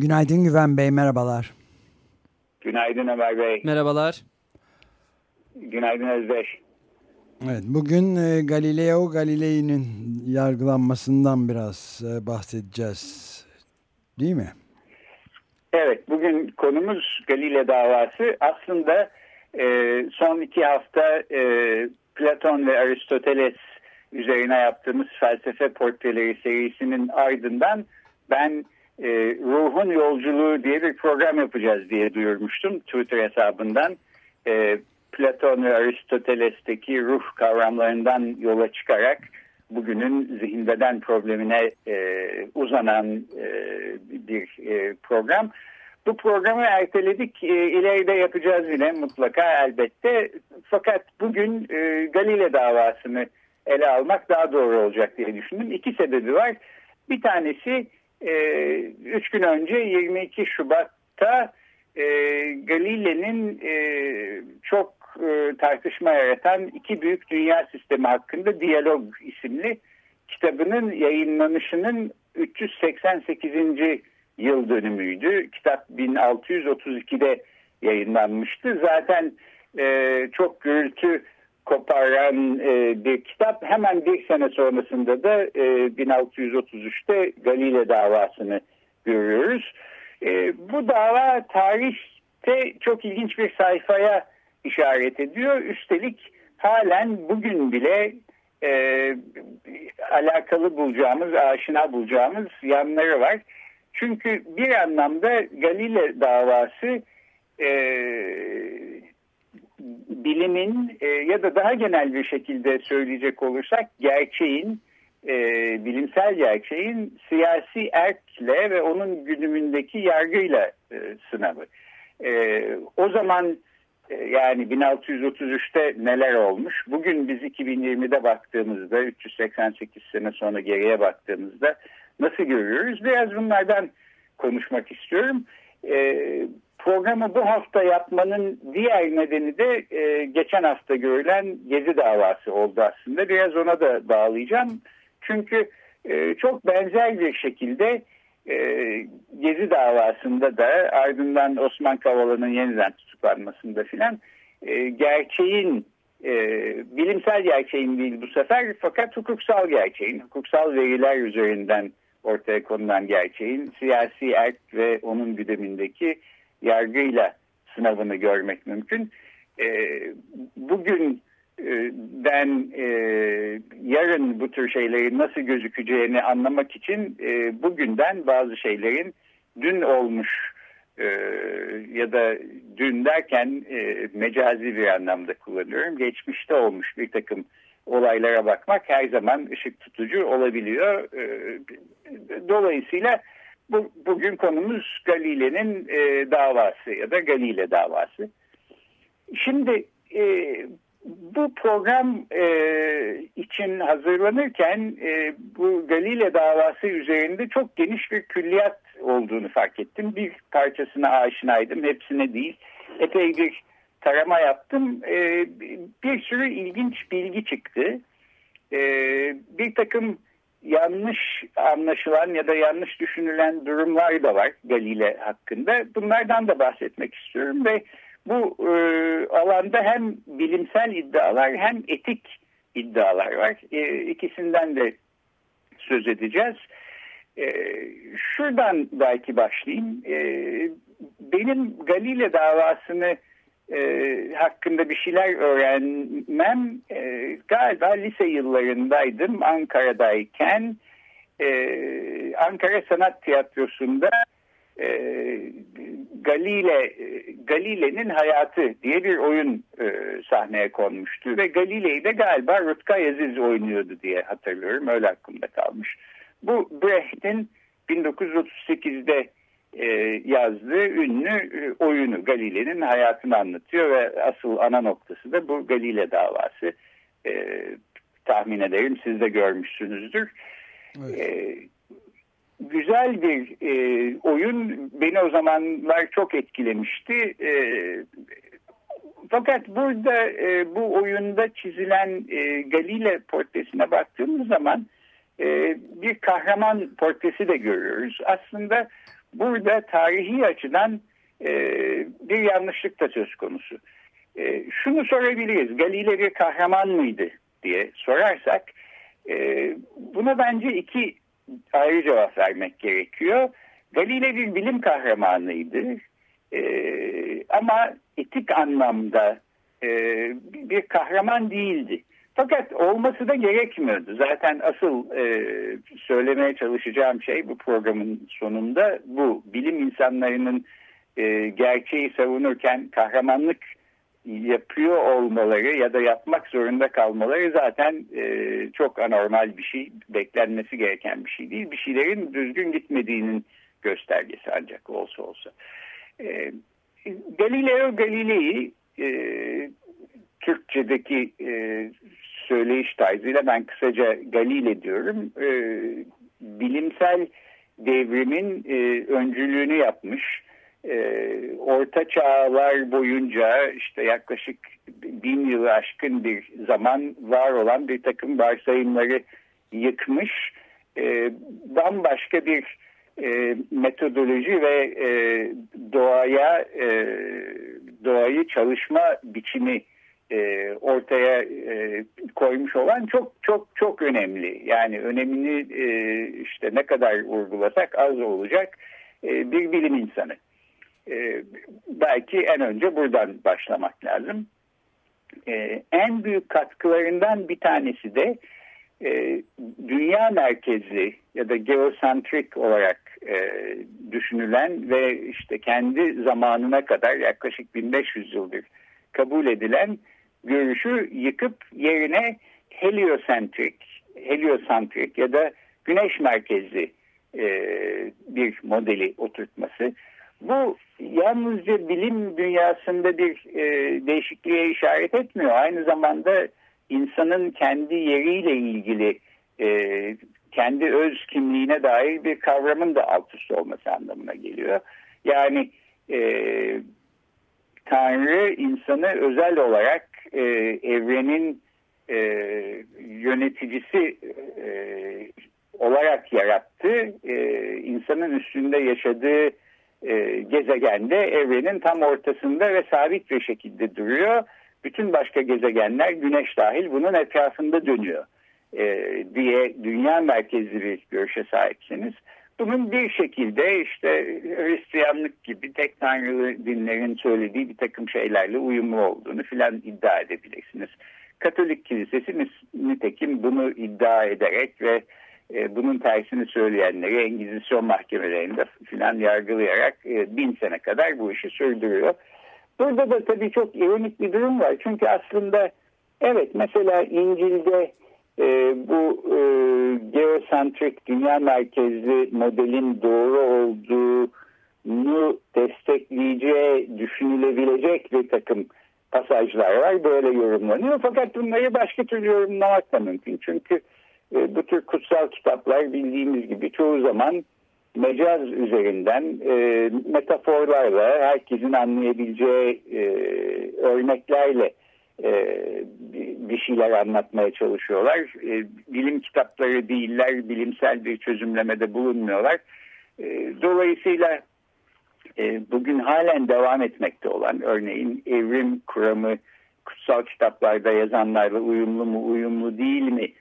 Günaydın Güven Bey, merhabalar. Günaydın Ömer Bey. Merhabalar. Günaydın Özdeş. Evet, bugün e, Galileo Galilei'nin yargılanmasından biraz e, bahsedeceğiz. Değil mi? Evet, bugün konumuz Galile davası. Aslında e, son iki hafta e, Platon ve Aristoteles üzerine yaptığımız felsefe portreleri serisinin ardından ben e, Ruhun Yolculuğu diye bir program yapacağız diye duyurmuştum Twitter hesabından. E, Platon ve Aristoteles'teki ruh kavramlarından yola çıkarak bugünün zihin problemine e, uzanan e, bir e, program. Bu programı erteledik. E, ileride yapacağız yine mutlaka elbette. Fakat bugün e, Galile davasını ele almak daha doğru olacak diye düşündüm. İki sebebi var. Bir tanesi e, üç gün önce 22 Şubat'ta e, Galile'nin e, çok e, tartışma yaratan iki büyük dünya sistemi hakkında Diyalog isimli kitabının yayınlanışının 388 yıl dönümüydü. Kitap 1632'de yayınlanmıştı. Zaten e, çok gürültü koparan e, bir kitap. Hemen bir sene sonrasında da e, 1633'te Galile davasını görüyoruz. E, bu dava tarihte çok ilginç bir sayfaya işaret ediyor. Üstelik halen bugün bile e, alakalı bulacağımız, aşina bulacağımız yanları var. Çünkü bir anlamda Galile davası e, bilimin e, ya da daha genel bir şekilde söyleyecek olursak gerçeğin, e, bilimsel gerçeğin siyasi erkle ve onun güdümündeki yargıyla e, sınavı. E, o zaman e, yani 1633'te neler olmuş? Bugün biz 2020'de baktığımızda 388 sene sonra geriye baktığımızda nasıl görüyoruz? Biraz bunlardan konuşmak istiyorum. E, programı bu hafta yapmanın diğer nedeni de e, geçen hafta görülen Gezi davası oldu aslında. Biraz ona da bağlayacağım. Çünkü e, çok benzer bir şekilde e, Gezi davasında da ardından Osman Kavala'nın yeniden tutuklanmasında filan e, gerçeğin e, bilimsel gerçeğin değil bu sefer fakat hukuksal gerçeğin, hukuksal veriler üzerinden ortaya konulan gerçeğin siyasi erk ve onun güdemindeki yargıyla sınavını görmek mümkün. E, bugün den e, yarın bu tür şeylerin nasıl gözükeceğini anlamak için e, bugünden bazı şeylerin dün olmuş e, ya da dün derken e, mecazi bir anlamda kullanıyorum. Geçmişte olmuş bir takım olaylara bakmak her zaman ışık tutucu olabiliyor. E, dolayısıyla bu, bugün konumuz Galile'nin e, davası ya da Galile davası. Şimdi e, bu program e, için hazırlanırken e, bu Galile davası üzerinde çok geniş bir külliyat olduğunu fark ettim. Bir parçasına aşinaydım, hepsine değil. Epey bir tarama yaptım. E, bir sürü ilginç bilgi çıktı. E, bir takım yanlış anlaşılan ya da yanlış düşünülen durumlar da var Galile hakkında. Bunlardan da bahsetmek istiyorum ve bu e, alanda hem bilimsel iddialar hem etik iddialar var. E, ikisinden de söz edeceğiz. E, şuradan belki başlayayım. E, benim Galile davasını e, hakkında bir şeyler öğrenmem e, galiba lise yıllarındaydım Ankara'dayken. E, Ankara Sanat Tiyatrosu'nda e, Galile Galile'nin hayatı diye bir oyun e, sahneye konmuştu. Ve Galile'yi de galiba Rutkay Aziz oynuyordu diye hatırlıyorum. Öyle aklımda kalmış. Bu Brecht'in 1938'de e, yazdığı ünlü e, oyunu Galile'nin hayatını anlatıyor ve asıl ana noktası da bu Galile davası. E, tahmin ederim siz de görmüşsünüzdür. Evet. E, güzel bir e, oyun beni o zamanlar çok etkilemişti. E, fakat burada e, bu oyunda çizilen e, Galile portresine baktığımız zaman e, bir kahraman portresi de görüyoruz. Aslında burada tarihi açıdan e, bir yanlışlık da söz konusu. E, şunu sorabiliriz, Galile bir kahraman mıydı diye sorarsak, e, buna bence iki ayrı cevap vermek gerekiyor. Galile bir bilim kahramanıydı e, ama etik anlamda e, bir kahraman değildi. Fakat olması da gerekmiyordu. Zaten asıl e, söylemeye çalışacağım şey bu programın sonunda bu. Bilim insanlarının e, gerçeği savunurken kahramanlık yapıyor olmaları ya da yapmak zorunda kalmaları zaten e, çok anormal bir şey, beklenmesi gereken bir şey değil. Bir şeylerin düzgün gitmediğinin göstergesi ancak olsa olsa. E, Galileo Galilei e, Türkçedeki e, söyleyiş tarzıyla ben kısaca Galile diyorum. E, bilimsel devrimin e, öncülüğünü yapmış. E, orta çağlar boyunca işte yaklaşık bin yılı aşkın bir zaman var olan bir takım varsayımları yıkmış. E, bambaşka bir e, metodoloji ve e, doğaya e, doğayı çalışma biçimi e, ortaya e, koymuş olan çok çok çok önemli. Yani önemini e, işte ne kadar vurgulasak az olacak e, bir bilim insanı. E, belki en önce buradan başlamak lazım. E, en büyük katkılarından bir tanesi de e, dünya merkezi ya da geosentrik olarak e, düşünülen ve işte kendi zamanına kadar yaklaşık 1500 yıldır kabul edilen görüşü yıkıp yerine heliosentrik, heliosentrik ya da güneş merkezli e, bir modeli oturtması. Bu yalnızca bilim dünyasında bir e, değişikliğe işaret etmiyor. Aynı zamanda insanın kendi yeriyle ilgili e, kendi öz kimliğine dair bir kavramın da alt üst olması anlamına geliyor. Yani e, Tanrı insanı özel olarak e, evrenin e, yöneticisi e, olarak yarattı. E, insanın üstünde yaşadığı e, gezegende evrenin tam ortasında ve sabit bir şekilde duruyor. Bütün başka gezegenler güneş dahil bunun etrafında dönüyor e, diye dünya merkezli bir görüşe sahipsiniz. Bunun bir şekilde işte Hristiyanlık gibi tek tanrılı dinlerin söylediği bir takım şeylerle uyumlu olduğunu filan iddia edebilirsiniz. Katolik kilisesi nitekim bunu iddia ederek ve e, bunun tersini söyleyenleri Engizisyon mahkemelerinde filan yargılayarak e, bin sene kadar bu işi sürdürüyor. Burada da tabii çok ironik bir durum var. Çünkü aslında evet mesela İncil'de e, bu e, geosentrik dünya merkezli modelin doğru olduğunu destekleyeceği düşünülebilecek bir takım pasajlar var. Böyle yorumlanıyor. Fakat bunları başka türlü yorumlamak da mümkün. Çünkü e, bu tür kutsal kitaplar bildiğimiz gibi çoğu zaman mecaz üzerinden e, metaforlarla herkesin anlayabileceği e, örneklerle e, bir şeyler anlatmaya çalışıyorlar. E, bilim kitapları değiller, bilimsel bir çözümlemede bulunmuyorlar. E, dolayısıyla bugün halen devam etmekte olan örneğin evrim kuramı kutsal kitaplarda yazanlarla uyumlu mu uyumlu değil mi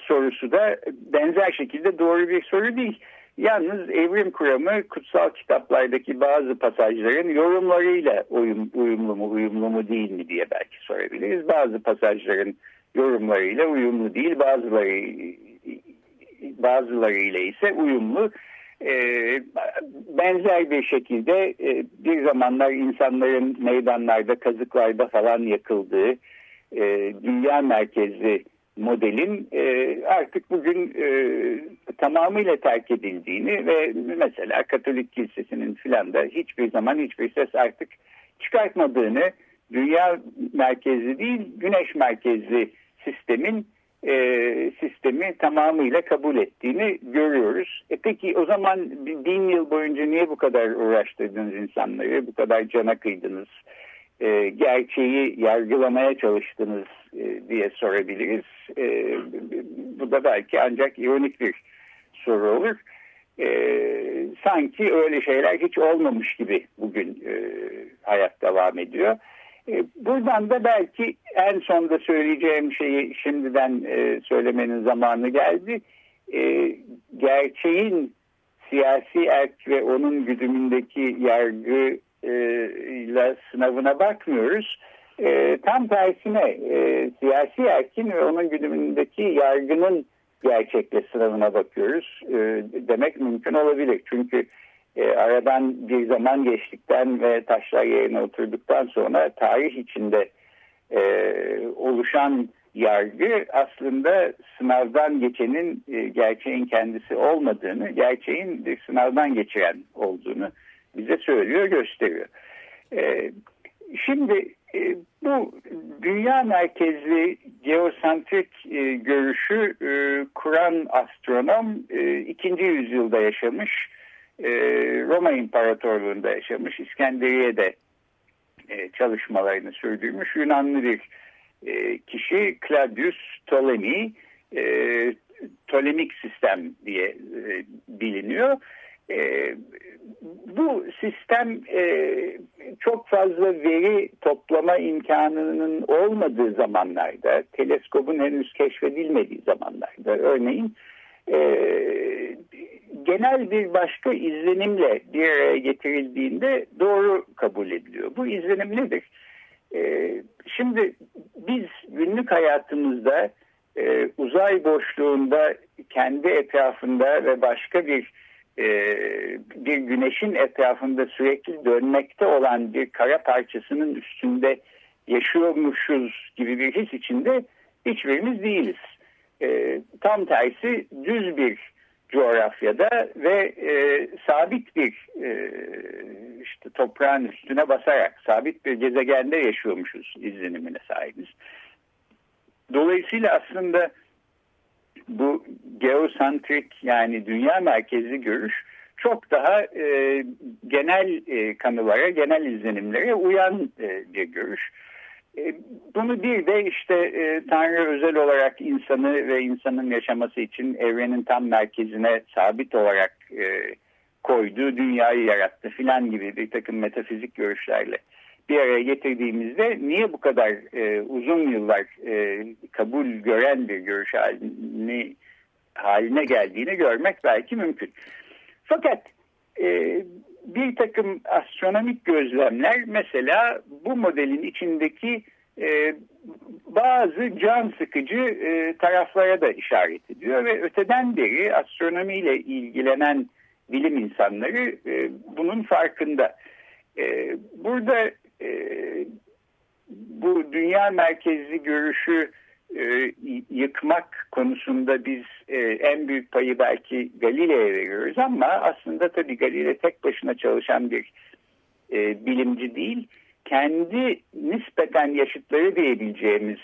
sorusu da benzer şekilde doğru bir soru değil. Yalnız evrim kuramı kutsal kitaplardaki bazı pasajların yorumlarıyla uyum, uyumlu mu uyumlu mu değil mi diye belki sorabiliriz. Bazı pasajların yorumlarıyla uyumlu değil bazıları bazılarıyla ise uyumlu. Ee, benzer bir şekilde e, bir zamanlar insanların meydanlarda, kazıklarda falan yakıldığı e, dünya merkezli modelin e, artık bugün e, tamamıyla terk edildiğini ve mesela Katolik Kilisesi'nin filan da hiçbir zaman hiçbir ses artık çıkartmadığını dünya merkezli değil güneş merkezli sistemin e, sistemi tamamıyla kabul ettiğini görüyoruz. E peki o zaman bin yıl boyunca niye bu kadar uğraştırdınız insanları, bu kadar cana kıydınız, e, gerçeği yargılamaya çalıştınız e, diye sorabiliriz. E, bu da belki ancak ironik bir soru olur. E, sanki öyle şeyler hiç olmamış gibi bugün hayat devam ediyor. Buradan da belki en sonda söyleyeceğim şeyi şimdiden söylemenin zamanı geldi. Gerçeğin siyasi erk ve onun güdümündeki yargı ile sınavına bakmıyoruz. Tam tersine siyasi erkin ve onun güdümündeki yargının gerçekle sınavına bakıyoruz demek mümkün olabilir. Çünkü e, aradan bir zaman geçtikten ve taşlar yerine oturduktan sonra tarih içinde e, oluşan yargı aslında sınavdan geçenin e, gerçeğin kendisi olmadığını, gerçeğin bir sınavdan geçiren olduğunu bize söylüyor, gösteriyor. E, şimdi e, bu dünya merkezli geosentrik e, görüşü e, kuran astronom e, ikinci yüzyılda yaşamış e, Roma İmparatorluğu'nda yaşamış, İskenderiye'de e, çalışmalarını sürdürmüş Yunanlı bir e, kişi Claudius Ptolemy, Tolemik sistem diye biliniyor. Bu sistem çok fazla veri toplama imkanının olmadığı zamanlarda, teleskobun henüz keşfedilmediği zamanlarda, örneğin genel bir başka izlenimle bir araya getirildiğinde doğru kabul ediliyor. Bu izlenim nedir? Ee, şimdi biz günlük hayatımızda e, uzay boşluğunda kendi etrafında ve başka bir e, bir güneşin etrafında sürekli dönmekte olan bir kara parçasının üstünde yaşıyormuşuz gibi bir his içinde hiçbirimiz değiliz. E, tam tersi düz bir coğrafyada ve e, sabit bir e, işte toprağın üstüne basarak sabit bir gezegende yaşıyormuşuz izlenimine sahibiz. Dolayısıyla aslında bu geosantrik yani dünya merkezli görüş çok daha e, genel e, kanılara, genel izlenimlere uyan e, bir görüş. E, bunu bir de işte e, Tanrı özel olarak insanı ve insanın yaşaması için evrenin tam merkezine sabit olarak e, koyduğu dünyayı yarattı filan gibi bir takım metafizik görüşlerle bir araya getirdiğimizde niye bu kadar e, uzun yıllar e, kabul gören bir görüş halini, haline geldiğini görmek belki mümkün. Fakat e, bir takım astronomik gözlemler mesela bu modelin içindeki e, bazı can sıkıcı e, taraflara da işaret ediyor ve öteden beri astronomiyle ilgilenen bilim insanları e, bunun farkında. E, burada e, bu dünya merkezli görüşü e, yıkmak konusunda biz e, en büyük payı belki Galile'ye veriyoruz ama aslında tabii Galile tek başına çalışan bir e, bilimci değil. Kendi nispeten yaşıtları diyebileceğimiz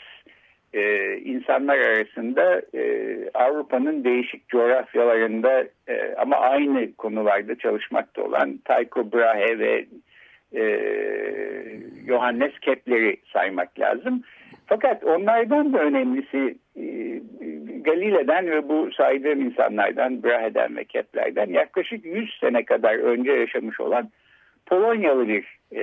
e, insanlar arasında e, Avrupa'nın değişik coğrafyalarında e, ama aynı konularda çalışmakta olan Tycho Brahe ve e, Johannes Kepler'i saymak lazım. Fakat onlardan da önemlisi e, Galile'den ve bu saydığım insanlardan, Brahe'den ve Kepler'den yaklaşık 100 sene kadar önce yaşamış olan Polonyalı bir e,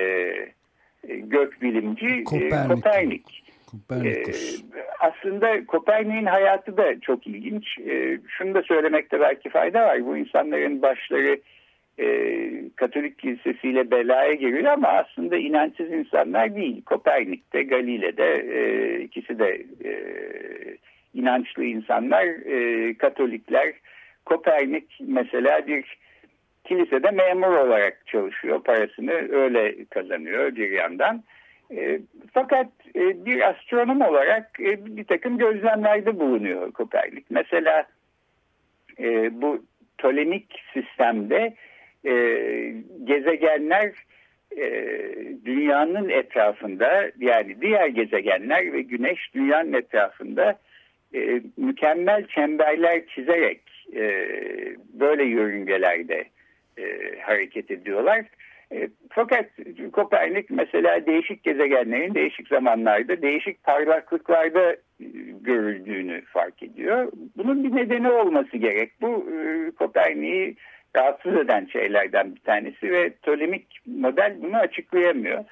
e gök bilimci Kopernik. Kopernik. Kopernikus. E, aslında Kopernik'in hayatı da çok ilginç. E, şunu da söylemekte belki fayda var. Bu insanların başları e, Katolik kilisesiyle belaya giriyor ama aslında inançsız insanlar değil. Kopernik'te, Galile'de e, ikisi de e, inançlı insanlar, e, Katolikler. Kopernik mesela bir kilisede memur olarak çalışıyor, parasını öyle kazanıyor bir yandan. E, fakat e, bir astronom olarak e, bir takım gözlemlerde bulunuyor Kopernik. Mesela e, bu Tolemik sistemde e, gezegenler e, dünyanın etrafında yani diğer gezegenler ve güneş dünyanın etrafında e, mükemmel çemberler çizerek e, böyle yörüngelerde e, hareket ediyorlar. E, fakat Kopernik mesela değişik gezegenlerin değişik zamanlarda değişik parlaklıklarda e, görüldüğünü fark ediyor. Bunun bir nedeni olması gerek. Bu e, Kopernik'i rahatsız eden şeylerden bir tanesi ve Tolemik model bunu açıklayamıyor.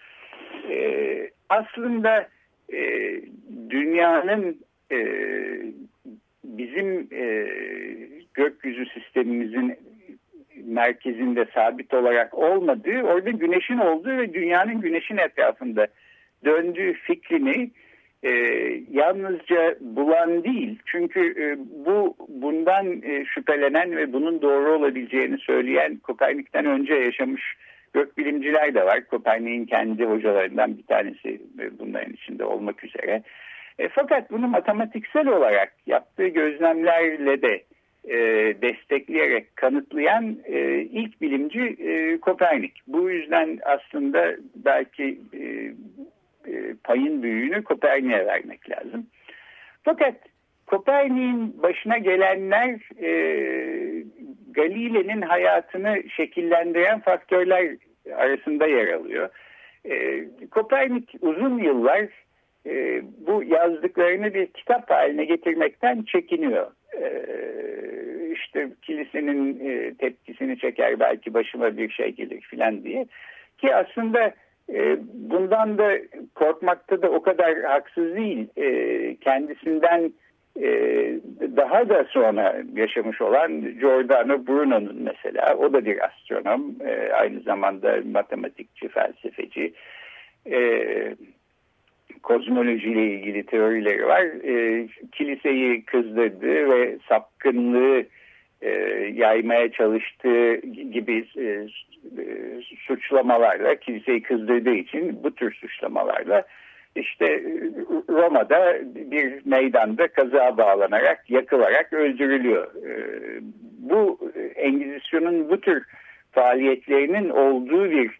E, aslında e, dünyanın e, bizim e, gökyüzü sistemimizin merkezinde sabit olarak olmadığı, orada güneşin olduğu ve dünyanın güneşin etrafında döndüğü fikrini e, yalnızca bulan değil. Çünkü e, bu bundan e, şüphelenen ve bunun doğru olabileceğini söyleyen Kopernik'ten önce yaşamış gökbilimciler de var. Kopernik'in kendi hocalarından bir tanesi e, bunların içinde olmak üzere. E, fakat bunu matematiksel olarak yaptığı gözlemlerle de e, destekleyerek kanıtlayan e, ilk bilimci e, Kopernik. Bu yüzden aslında belki e, payın büyüğünü Kopernik'e vermek lazım. Fakat Kopernik'in başına gelenler e, Galile'nin hayatını şekillendiren faktörler arasında yer alıyor. E, Kopernik uzun yıllar e, bu yazdıklarını bir kitap haline getirmekten çekiniyor. E, işte kilisenin e, tepkisini çeker belki başıma bir şey gelir filan diye. Ki aslında e, bundan da korkmakta da o kadar haksız değil. E, kendisinden e, daha da sonra yaşamış olan Giordano Bruno'nun mesela o da bir astronom e, aynı zamanda matematikçi, felsefeci. E, kozmolojiyle ilgili teorileri var. E, kiliseyi kızdırdı ve sapkınlığı e, yaymaya çalıştığı gibi e, suçlamalarla kiliseyi kızdırdığı için bu tür suçlamalarla işte e, Roma'da bir meydanda kaza bağlanarak yakılarak öldürülüyor. E, bu Engizisyon'un bu tür faaliyetlerinin olduğu bir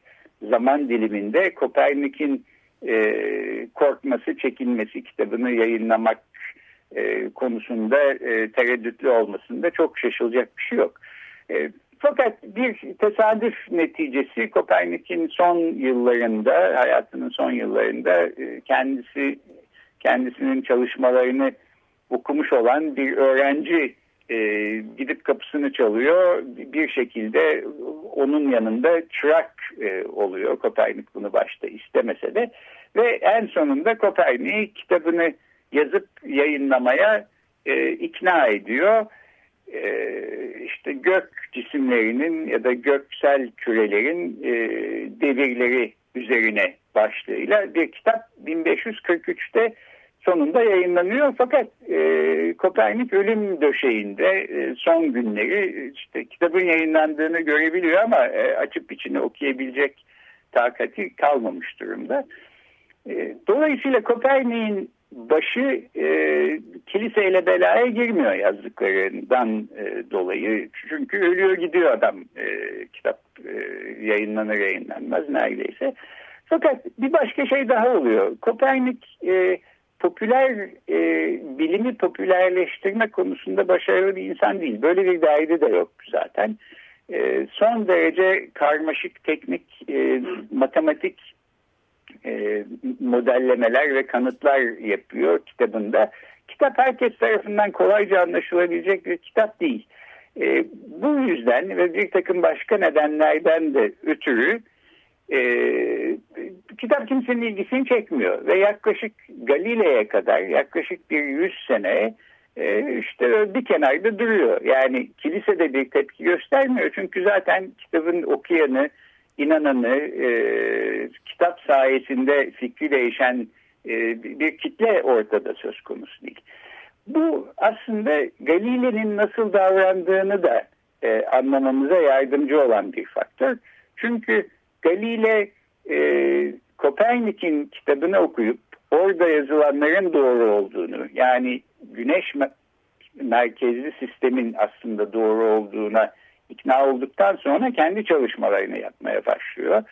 zaman diliminde Kopernik'in korkması, çekinmesi kitabını yayınlamak konusunda e, tereddütlü olmasında çok şaşılacak bir şey yok. Fakat bir tesadüf neticesi Kopernik'in son yıllarında, hayatının son yıllarında e, kendisi kendisinin çalışmalarını okumuş olan bir öğrenci e, gidip kapısını çalıyor. Bir şekilde onun yanında çırak e, oluyor. Kopernik bunu başta istemese de. Ve en sonunda Kopernik kitabını yazıp yayınlamaya e, ikna ediyor. E, işte gök cisimlerinin ya da göksel kürelerin e, devirleri üzerine başlığıyla bir kitap 1543'te sonunda yayınlanıyor. Fakat e, Kopernik ölüm döşeğinde e, son günleri işte kitabın yayınlandığını görebiliyor ama e, açıp içini okuyabilecek takati kalmamış durumda. E, dolayısıyla Kopernik'in başı e, kiliseyle belaya girmiyor yazdıklarından e, dolayı. Çünkü ölüyor gidiyor adam e, kitap e, yayınlanır yayınlanmaz neredeyse. Fakat bir başka şey daha oluyor. Kopernik e, popüler e, bilimi popülerleştirme konusunda başarılı bir insan değil. Böyle bir derdi de yok zaten. E, son derece karmaşık teknik e, matematik e, modellemeler ve kanıtlar yapıyor kitabında. Kitap herkes tarafından kolayca anlaşılabilecek bir kitap değil. E, bu yüzden ve bir takım başka nedenlerden de ötürü e, kitap kimsenin ilgisini çekmiyor ve yaklaşık Galile'ye kadar yaklaşık bir yüz sene e, işte bir kenarda duruyor. Yani kilise de bir tepki göstermiyor çünkü zaten kitabın okuyanı, inananı, e, kitap sayesinde fikri değişen e, bir kitle ortada söz konusu değil. Bu aslında Galile'nin nasıl davrandığını da e, anlamamıza yardımcı olan bir faktör. Çünkü Galile e, Kopernik'in kitabını okuyup orada yazılanların doğru olduğunu yani güneş merkezli sistemin aslında doğru olduğuna ikna olduktan sonra kendi çalışmalarını yapmaya başlıyor.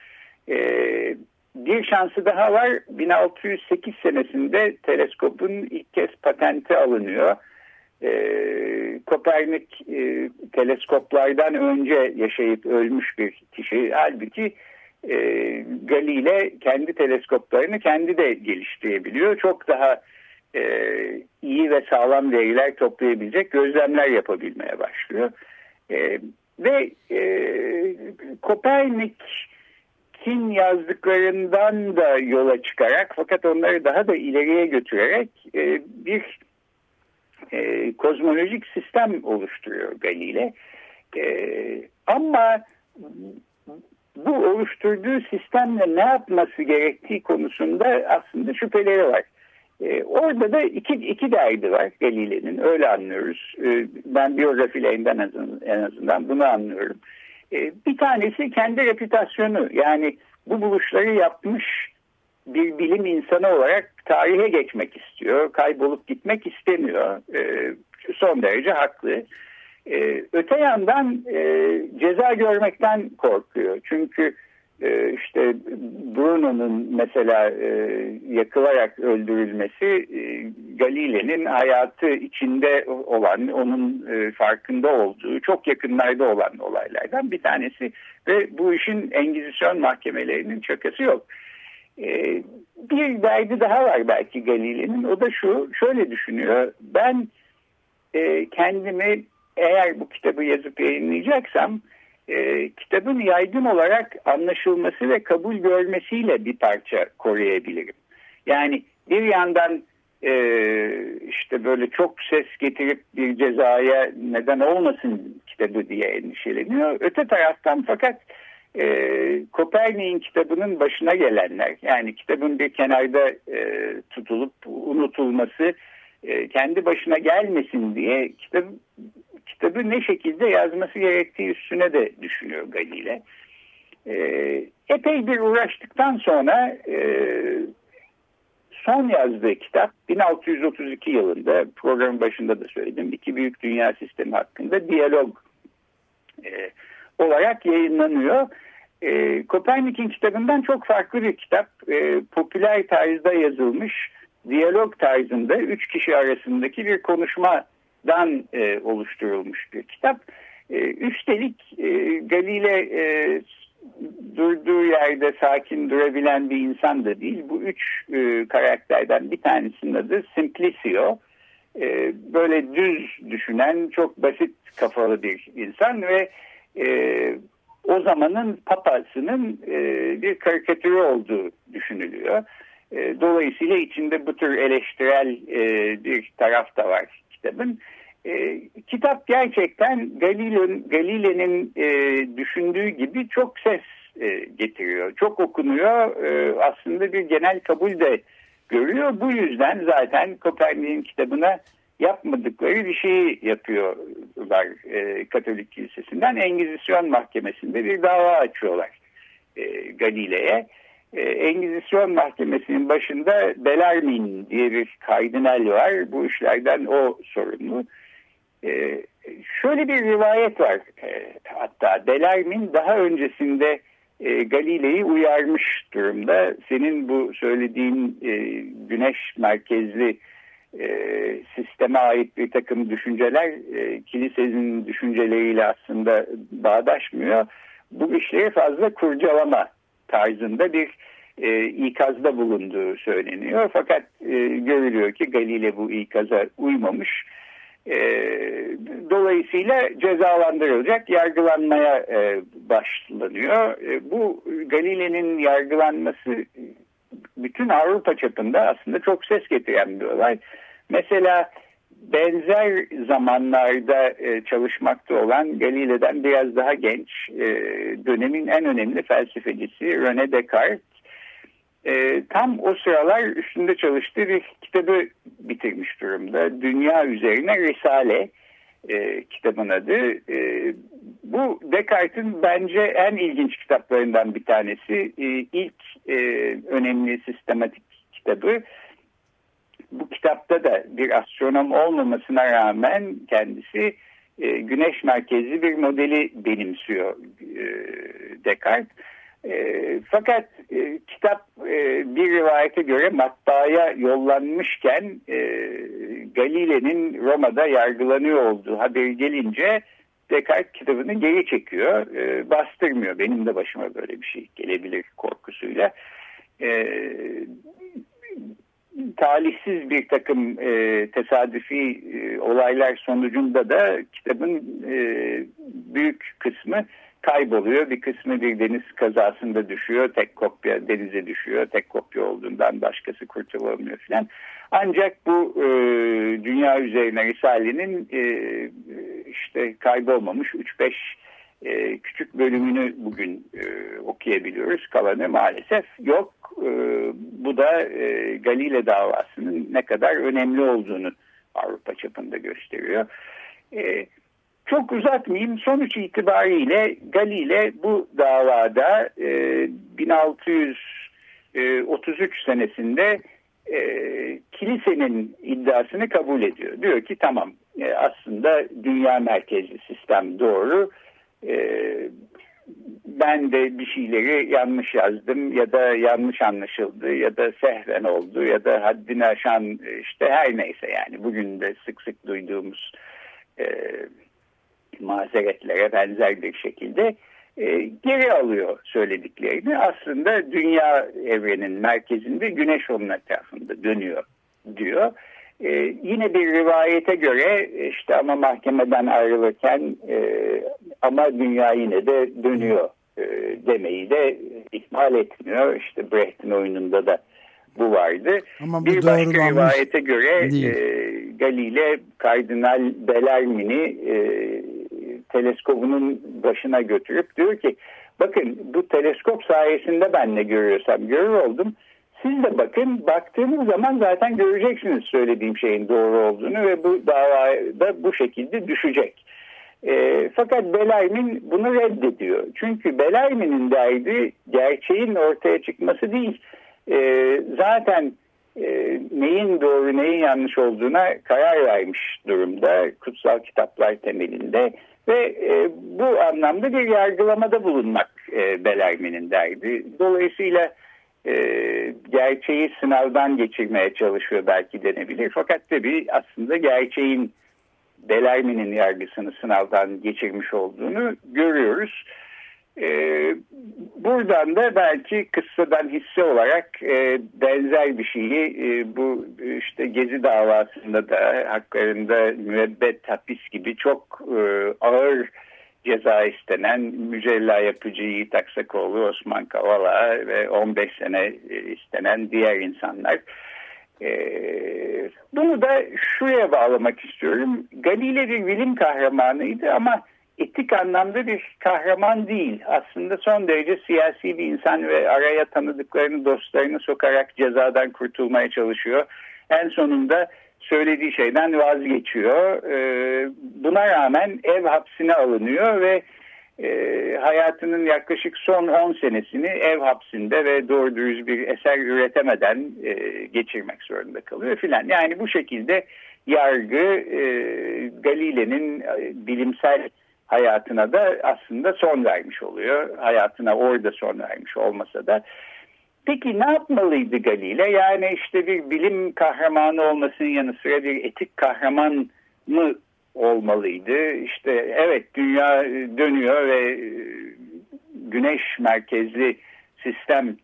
Ee, bir şansı daha var. 1608 senesinde teleskopun ilk kez patenti alınıyor. Ee, Kopernik e, teleskoplardan önce yaşayıp ölmüş bir kişi. Halbuki e, Galile kendi teleskoplarını kendi de geliştirebiliyor. Çok daha e, iyi ve sağlam veriler toplayabilecek gözlemler yapabilmeye başlıyor. E, ve e, Kopernik'in yazdıklarından da yola çıkarak fakat onları daha da ileriye götürerek e, bir e, kozmolojik sistem oluşturuyor Galile. E, ama bu oluşturduğu sistemle ne yapması gerektiği konusunda aslında şüpheleri var. E, orada da iki, iki derdi var Galile'nin öyle anlıyoruz. E, ben biyografilerinden en azından, bunu anlıyorum. E, bir tanesi kendi reputasyonu yani bu buluşları yapmış bir bilim insanı olarak tarihe geçmek istiyor. Kaybolup gitmek istemiyor. Son derece haklı. Öte yandan ceza görmekten korkuyor. Çünkü e, işte Bruno'nun mesela e, yakılarak öldürülmesi e, Galile'nin hayatı içinde olan, onun e, farkında olduğu, çok yakınlarda olan olaylardan bir tanesi. Ve bu işin Engizisyon mahkemelerinin çakası yok. E, bir derdi daha var belki Galile'nin. O da şu, şöyle düşünüyor. Ben kendimi eğer bu kitabı yazıp yayınlayacaksam e, kitabın yaygın olarak anlaşılması ve kabul görmesiyle bir parça koruyabilirim. Yani bir yandan e, işte böyle çok ses getirip bir cezaya neden olmasın kitabı diye endişeleniyor. Öte taraftan fakat e, Kopernik'in kitabının başına gelenler yani kitabın bir kenarda e, tutulup unutulması e, kendi başına gelmesin diye kitap, kitabı ne şekilde yazması gerektiği üstüne de düşünüyor Galile. E, epey bir uğraştıktan sonra e, son yazdığı kitap 1632 yılında programın başında da söyledim iki büyük dünya sistemi hakkında diyalog e, olarak yayınlanıyor. E, Kopernik'in kitabından çok farklı bir kitap. E, popüler tarzda yazılmış diyalog tarzında üç kişi arasındaki bir konuşmadan e, oluşturulmuş bir kitap. E, üstelik e, Galile e, durduğu yerde sakin durabilen bir insan da değil. Bu üç e, karakterden bir tanesinin adı Simplicio. E, böyle düz düşünen, çok basit kafalı bir insan ve e, o zamanın papasının e, bir karikatürü olduğu düşünülüyor. E, dolayısıyla içinde bu tür eleştirel e, bir taraf da var kitabın. E, kitap gerçekten Galile'nin Galile e, düşündüğü gibi çok ses e, getiriyor. Çok okunuyor. E, aslında bir genel kabul de görüyor. Bu yüzden zaten Kopernik'in kitabına yapmadıkları bir şeyi yapıyorlar e, Katolik Kilisesi'nden. Engizisyon Mahkemesi'nde bir dava açıyorlar e, Galile'ye e, Engizisyon Mahkemesi'nin başında Belarmin diye bir kardinal var. Bu işlerden o sorumlu. E, şöyle bir rivayet var e, hatta Belarmin daha öncesinde e, Galile'yi uyarmış durumda. Senin bu söylediğin güneş merkezli sisteme ait bir takım düşünceler kilisenin düşünceleriyle aslında bağdaşmıyor. Bu işleri fazla kurcalama tarzında bir e, ikazda bulunduğu söyleniyor. Fakat e, görülüyor ki Galile bu ikaza uymamış. E, dolayısıyla cezalandırılacak, yargılanmaya e, başlanıyor. E, bu Galile'nin yargılanması bütün Avrupa çapında aslında çok ses getiren bir olay. Mesela benzer zamanlarda e, çalışmakta olan Galile'den biraz daha genç e, dönemin en önemli felsefecisi René Descartes e, tam o sıralar üstünde çalıştığı bir kitabı bitirmiş durumda. Dünya üzerine Risale e, kitabın adı. E, bu Descartes'in bence en ilginç kitaplarından bir tanesi. E, ilk e, önemli sistematik kitabı bu kitapta da bir astronom olmamasına rağmen kendisi e, güneş merkezli bir modeli benimsiyor e, Descartes. E, fakat e, kitap e, bir rivayete göre matbaaya yollanmışken e, Galile'nin Roma'da yargılanıyor olduğu haberi gelince Descartes kitabını geri çekiyor, e, bastırmıyor. Benim de başıma böyle bir şey gelebilir korkusuyla. E, talihsiz bir takım e, tesadüfi e, olaylar sonucunda da kitabın e, büyük kısmı kayboluyor. Bir kısmı bir deniz kazasında düşüyor. Tek kopya denize düşüyor. Tek kopya olduğundan başkası kurtulamıyor filan. Ancak bu e, dünya üzerine Risale'nin e, işte kaybolmamış 3-5 e, küçük bölümünü bugün e, okuyabiliyoruz. Kalanı maalesef yok. E, bu da e, Galile davasının ne kadar önemli olduğunu Avrupa çapında gösteriyor. E, çok uzatmayayım. Sonuç itibariyle Galile bu davada e, 1633 senesinde e, kilisenin iddiasını kabul ediyor. Diyor ki tamam e, aslında dünya merkezli sistem doğru. E, ben de bir şeyleri yanlış yazdım ya da yanlış anlaşıldı ya da sehven oldu ya da haddini aşan işte her neyse yani bugün de sık sık duyduğumuz e, mazeretlere benzer bir şekilde e, geri alıyor söylediklerini. Aslında dünya evrenin merkezinde güneş onun etrafında dönüyor diyor. E, yine bir rivayete göre işte ama mahkemeden ayrılırken e, ama dünya yine de dönüyor e, demeyi de ihmal etmiyor. İşte Brecht'in oyununda da bu vardı. Ama bu bir başka rivayete göre e, Galile Kardinal Bellarmine'i e, teleskobunun başına götürüp diyor ki bakın bu teleskop sayesinde ben ne görüyorsam görür oldum. Siz de bakın baktığınız zaman zaten göreceksiniz söylediğim şeyin doğru olduğunu ve bu davada bu şekilde düşecek. E, fakat Belaymin bunu reddediyor. Çünkü Belaymin'in derdi gerçeğin ortaya çıkması değil. E, zaten e, neyin doğru neyin yanlış olduğuna karar vermiş durumda kutsal kitaplar temelinde. Ve e, bu anlamda bir yargılamada bulunmak e, Belermin'in derdi. Dolayısıyla e, gerçeği sınavdan geçirmeye çalışıyor belki denebilir. Fakat tabii aslında gerçeğin Belermin'in yargısını sınavdan geçirmiş olduğunu görüyoruz. Ee, buradan da belki kıssadan hisse olarak e, benzer bir şeyi e, bu işte Gezi davasında da haklarında müebbet hapis gibi çok e, ağır ceza istenen Mücella Yapıcı Yiğit Aksakoğlu, Osman Kavala ve 15 sene e, istenen diğer insanlar. E, bunu da şuraya bağlamak istiyorum. Galile bir bilim kahramanıydı ama etik anlamda bir kahraman değil. Aslında son derece siyasi bir insan ve araya tanıdıklarını, dostlarını sokarak cezadan kurtulmaya çalışıyor. En sonunda söylediği şeyden vazgeçiyor. Ee, buna rağmen ev hapsine alınıyor ve e, hayatının yaklaşık son 10 senesini ev hapsinde ve doğru dürüst bir eser üretemeden e, geçirmek zorunda kalıyor filan. Yani bu şekilde yargı e, Galile'nin bilimsel hayatına da aslında son vermiş oluyor. Hayatına orada son vermiş olmasa da. Peki ne yapmalıydı Galile? Yani işte bir bilim kahramanı olmasının yanı sıra bir etik kahraman mı olmalıydı? İşte evet dünya dönüyor ve e, güneş merkezli sistem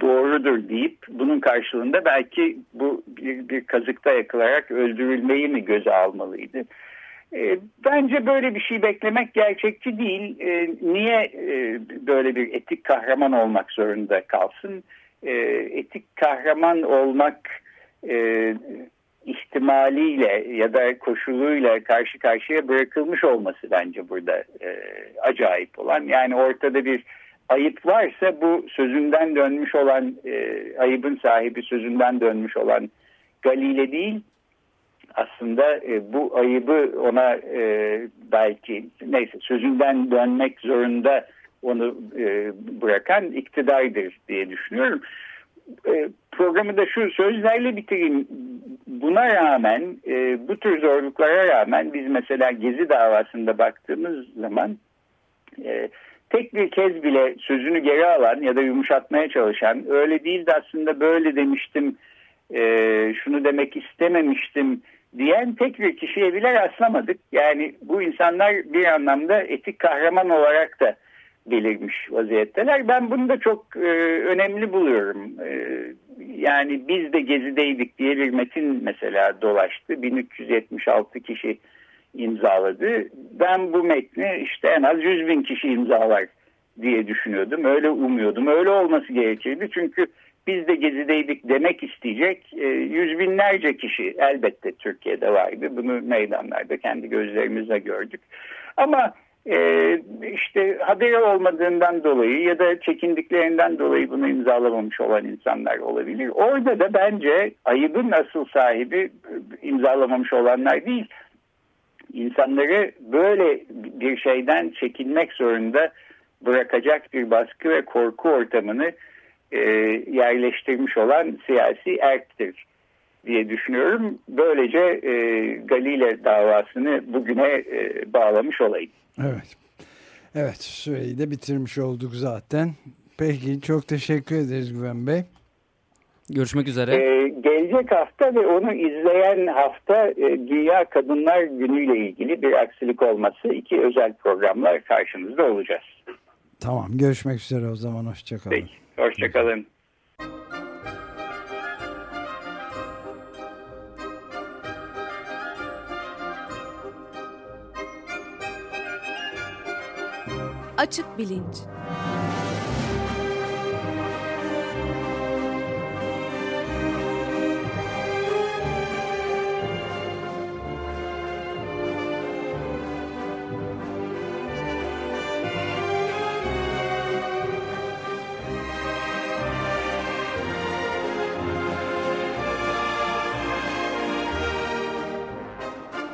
doğrudur deyip bunun karşılığında belki bu bir, bir kazıkta yakılarak öldürülmeyi mi göze almalıydı? E, bence böyle bir şey beklemek gerçekçi değil. E, niye e, böyle bir etik kahraman olmak zorunda kalsın? Etik kahraman olmak ihtimaliyle ya da koşuluyla karşı karşıya bırakılmış olması bence burada acayip olan. Yani ortada bir ayıp varsa bu sözünden dönmüş olan ayıbın sahibi sözünden dönmüş olan Galile değil aslında e, bu ayıbı ona e, belki neyse sözünden dönmek zorunda onu e, bırakan iktidardır diye düşünüyorum. e, programı da şu sözlerle bitireyim. Buna rağmen e, bu tür zorluklara rağmen biz mesela Gezi davasında baktığımız zaman e, tek bir kez bile sözünü geri alan ya da yumuşatmaya çalışan öyle değil de aslında böyle demiştim e, şunu demek istememiştim diyen tek bir kişiye bile rastlamadık. Yani bu insanlar bir anlamda etik kahraman olarak da belirmiş vaziyetteler. Ben bunu da çok e, önemli buluyorum. E, yani biz de gezideydik diye bir metin mesela dolaştı. 1376 kişi imzaladı. Ben bu metni işte en az 100 bin kişi imzalar diye düşünüyordum. Öyle umuyordum. Öyle olması gerekirdi. Çünkü biz de gezideydik demek isteyecek e, yüz binlerce kişi elbette Türkiye'de vardı. Bunu meydanlarda kendi gözlerimizle gördük. Ama e, işte haberi olmadığından dolayı ya da çekindiklerinden dolayı bunu imzalamamış olan insanlar olabilir. Orada da bence ayıbın asıl sahibi imzalamamış olanlar değil. İnsanları böyle bir şeyden çekinmek zorunda bırakacak bir baskı ve korku ortamını e, yerleştirmiş olan siyasi erktir diye düşünüyorum. Böylece e, Galile davasını bugüne e, bağlamış olayım. Evet. Evet süreyi de bitirmiş olduk zaten. Peki çok teşekkür ederiz Güven Bey. Görüşmek üzere. Ee, gelecek hafta ve onu izleyen hafta e, Dünya Kadınlar Günü ile ilgili bir aksilik olması iki özel programlar karşınızda olacağız. Tamam görüşmek üzere o zaman hoşçakalın. Peki hoşçakalın. Açık Bilinç